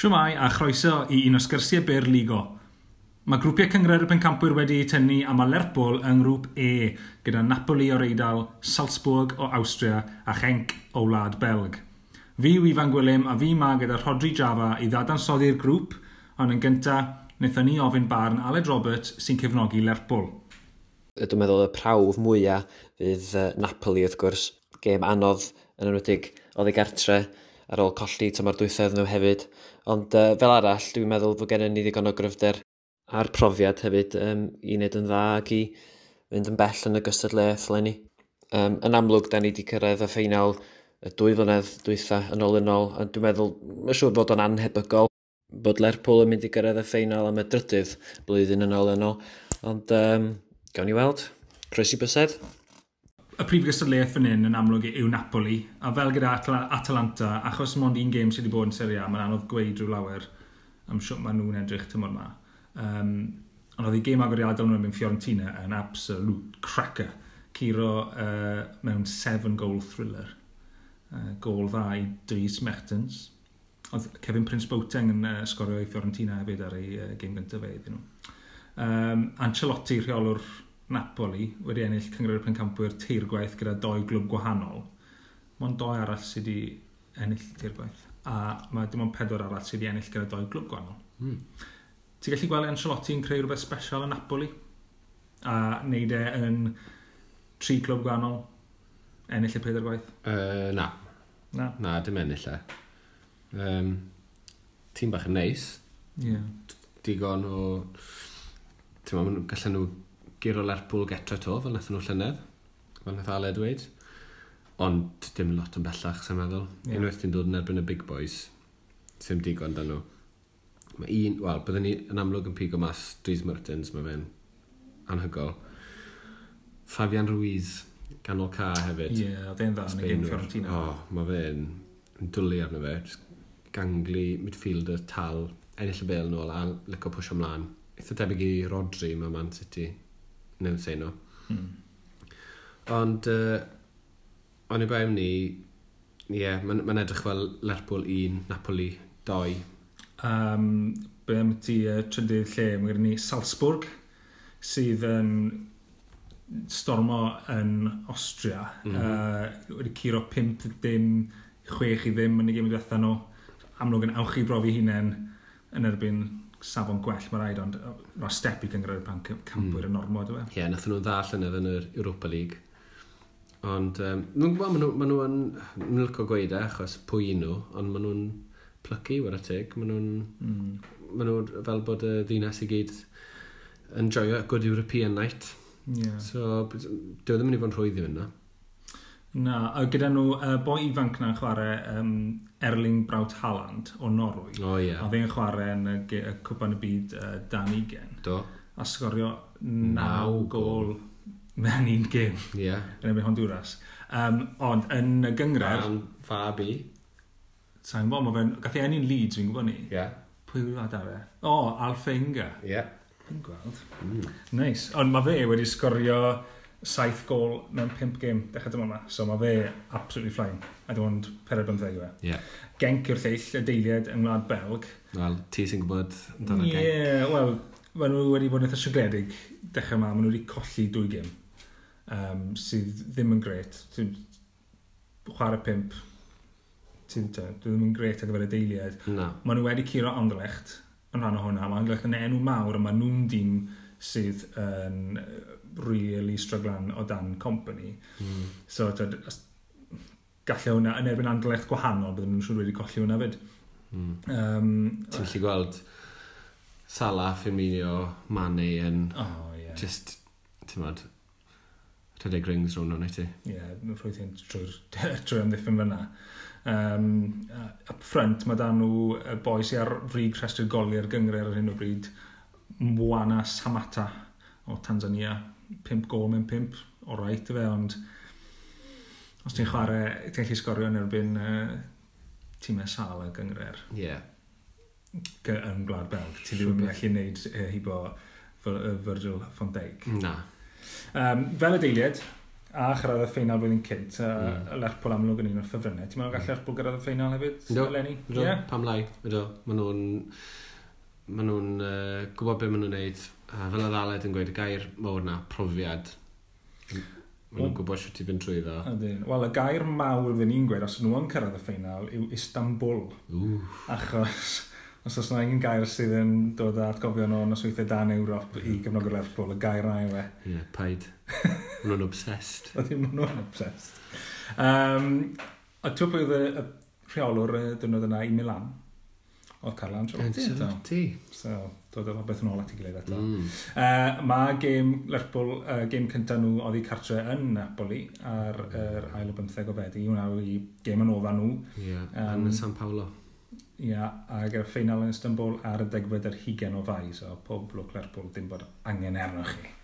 Siwmai a chroeso i un o sgyrsiau byr ligo. Mae grwpiau cyngred y pencampwyr wedi eu tynnu a mae Lerpwl yng grŵp E gyda Napoli o'r Eidal, Salzburg o Austria a Chenc o Wlad Belg. Fi yw Ifan Gwilym a fi ma gyda Rodri Java i ddadansoddi'r grŵp, ond yn gyntaf wnaethon ni ofyn barn Aled Robert sy'n cefnogi Lerpwl. Dwi'n meddwl y prawf mwyaf fydd Napoli wrth gwrs, gêm anodd yn enwedig oedd ei gartre ar ôl colli tymor dwythedd nhw hefyd. Ond uh, fel arall, dwi'n meddwl bod gennym ni ddigon o gryfder a'r profiad hefyd um, i wneud yn dda ac i fynd yn bell yn y gystadleuaeth ni. Um, yn amlwg, da ni wedi cyrraedd y ffeinal y dwy flynedd dwytha yn ôl yn ôl, a dwi'n meddwl, mae'n siŵr bod o'n anhebygol bod Lerpwl yn mynd i gyrraedd y ffeinal am y drydydd blwyddyn yn ôl yn ôl, ond um, gawn ni weld. Croesi bysedd y prif gystadleuaeth fan hyn yn amlwg yw Napoli, a fel gyda Atalanta, achos mond un gêm sydd wedi bod yn Serie A, mae'n anodd gweud rhyw lawer am siwt maen nhw'n edrych tymor yma. Um, ond oedd ei gêm agoriadol nhw'n mynd Fiorentina yn absolute cracker. Ciro uh, mewn seven goal thriller. Uh, gol dda i Dries Mertens. Oedd Kevin Prince Boateng yn uh, sgorio i Fiorentina hefyd ar ei uh, gêm gyntaf fe iddyn nhw. Um, Ancelotti, rheolwr Napoli wedi ennill cyngor y pencampwyr teir gwaith gyda doi glwb gwahanol. Mae'n doi arall sydd wedi ennill teir gwaith. A mae dim ond pedwar arall sydd wedi ennill gyda doi glwb gwahanol. Hmm. Ti'n gallu gweld Ancelotti yn creu rhywbeth special yn Napoli? A wneud e yn tri clwb gwahanol? Ennill y pedwar gwaith? Uh, na. Na? Na, dim ennill e. Um, tîm bach yn neis. Ie. Yeah. Digon o... Ti'n gallen nhw giro Lerpwl getra to, fel nath nhw llynedd, fel nath Aled dweud. Ond dim lot yn bellach, sy'n meddwl. Yeah. Unwaith ti'n dod yn erbyn y big boys, sy'n digon dan nhw. Mae un, wel, byddwn ni yn amlwg yn pigo mas Dries Mertens, mae fe'n anhygol. Fabian Ruiz, ganol ca hefyd. Ie, yeah, oedd e'n dda yn y gym Fiorentina. O, oh, mae fe'n dwlu arno fe. Gangli, midfielder, tal, ennill y bel nôl a lico pwysio ymlaen. Eitha debyg i Rodri, mae Man City newn sein nhw. Hmm. Ond, uh, ond i bewn ni, ie, yeah, mae'n ma edrych fel Lerpwl 1, Napoli 2. Um, be am ti uh, trydydd lle, mae gen ni Salzburg, sydd yn stormo yn Austria. Mm -hmm. uh, wedi curo 5 dim, 6 i ddim yn y gym i diwethaf nhw. Amlwg yn awch i brofi hunain yn erbyn safon gwell mae rhaid, ond mae step i gyngor pan campwyr mm. yn ormod yw e. Ie, yeah, nath nhw'n dda allan yn yr Europa League. Ond, um, nhw'n gwybod, maen nhw'n ma nhw, ma nhw licio gweud e, achos pwy nhw, ond maen nhw'n plygu, wedi teg. Maen nhw'n, mm. maen nhw fel bod y ddinas i gyd yn joio a good European night. Yeah. So, dwi e ddim yn mynd i fod yn rhwydd i fynd na. Na, a gyda nhw, uh, boi ifanc na'n chwarae um, Erling Braut Haaland o Norwy. O oh, ie. Yeah. A fe'n chwarae yn y, y cwpan y byd uh, Dan Igen. Do. A sgorio naw gol mewn un gym. Ie. Yeah. Yn ebyn Honduras. Um, ond yn y gyngred... Fan Fabi. Sa'n gwybod, mae fe'n... Gath ei enni'n Leeds, fi'n gwybod ni. Ie. Yeah. Pwy yw'r ad fe? O, oh, Alfenga. Ie. Yeah. Yn gweld. Mm. Nice. Ond mae fe wedi sgorio saith gol mewn pimp gêm dechrau dyma yma. So mae fe absolutely flying. A dim ond pered bymtheg yw e. Yeah. Genc yw'r lleill, y deiliad yng Ngwlad Belg. Wel, ti sy'n gwybod dan y yeah, genc. Ie, wel, maen nhw wedi bod yn eitha sigledig dechrau yma. Maen nhw wedi colli dwy gym. Um, sydd ddim yn gret. Chwarae pimp. Ti'n te, dwi ddim yn gret ar gyfer y deiliad. No. Maen nhw wedi curo Anderlecht yn rhan o hwnna. Mae Anderlecht yn enw mawr a maen nhw'n dîm sydd yn really stryglan o dan company. Mm. So, tyd, gallai hwnna, yn erbyn andlech gwahanol, byddwn nhw'n siŵr wedi colli hwnna fyd. Mm. Um, Ti'n gallu gweld Salah, Firmino, Mane yn... Oh, yeah. Just, ti'n modd, rhedeg rings rhwng nhw'n ti. Ie, yeah, rwy'n ti'n trwy amddiffyn fyna. Um, up front, mae dan nhw boi sy'n ar frig rhestr goli ar gyngred ar hyn o bryd. Mwana Samata o Tanzania, 5 gol mewn 5, o rhaid y fe, ond os ti'n chwarae, ti'n gallu sgorio yn erbyn uh, tîmau sal y gyngre'r. Ie. Yeah. Yn Gwlad Belg, ti ddim yn gallu gwneud uh, hibo Virgil van Dijk. Na. Um, fel y deiliad, a chyrraedd y ffeinal blwyddyn cynt, a mm. Lerpwl amlwg yn un o'r ffefrynnau. Ti'n meddwl gallu hmm. Lerpwl gyrraedd y ffeinal hefyd? Do, Eleni? do. Yeah. pam lai. Do, maen nhw'n maen nhw'n uh, gwybod beth maen nhw'n neud. A fel y ddaled yn gweud, y gair mawr na, profiad. Maen nhw'n gwybod sut i fynd trwy ddo. Wel, y gair mawr fy ni'n gweud, os nhw yn cyrraedd y ffeinal, yw Istanbul. Ooh. Achos, os oes yna un gair sydd yn dod â atgofion o'n osweithiau dan Ewrop i gyfnog gefnogwyr Lerpwl, y gair na yw e. Ie, yeah, paid. Maen nhw'n obsessed. Oedden nhw'n obsessed. Um, a ti'n pwy oedd y rheolwr y dynod yna i Milan? oedd Carlo Ancelotti. Ancelotti. So, dod o beth yn ôl at ei gilydd eto. Mm. Uh, mae gêm Lerpwl, uh, gêm cyntaf nhw oedd i cartre yn Napoli ar yr er ail o bymtheg o fedi. Hwna oedd i gêm yn ofa nhw. Ie, yeah, um, yn San Paolo. Ie, yeah, ac y ffeinal yn Istanbul ar y degfed yr hugen o fai. So, pob lwc Lerpwl, dim bod angen arnoch chi.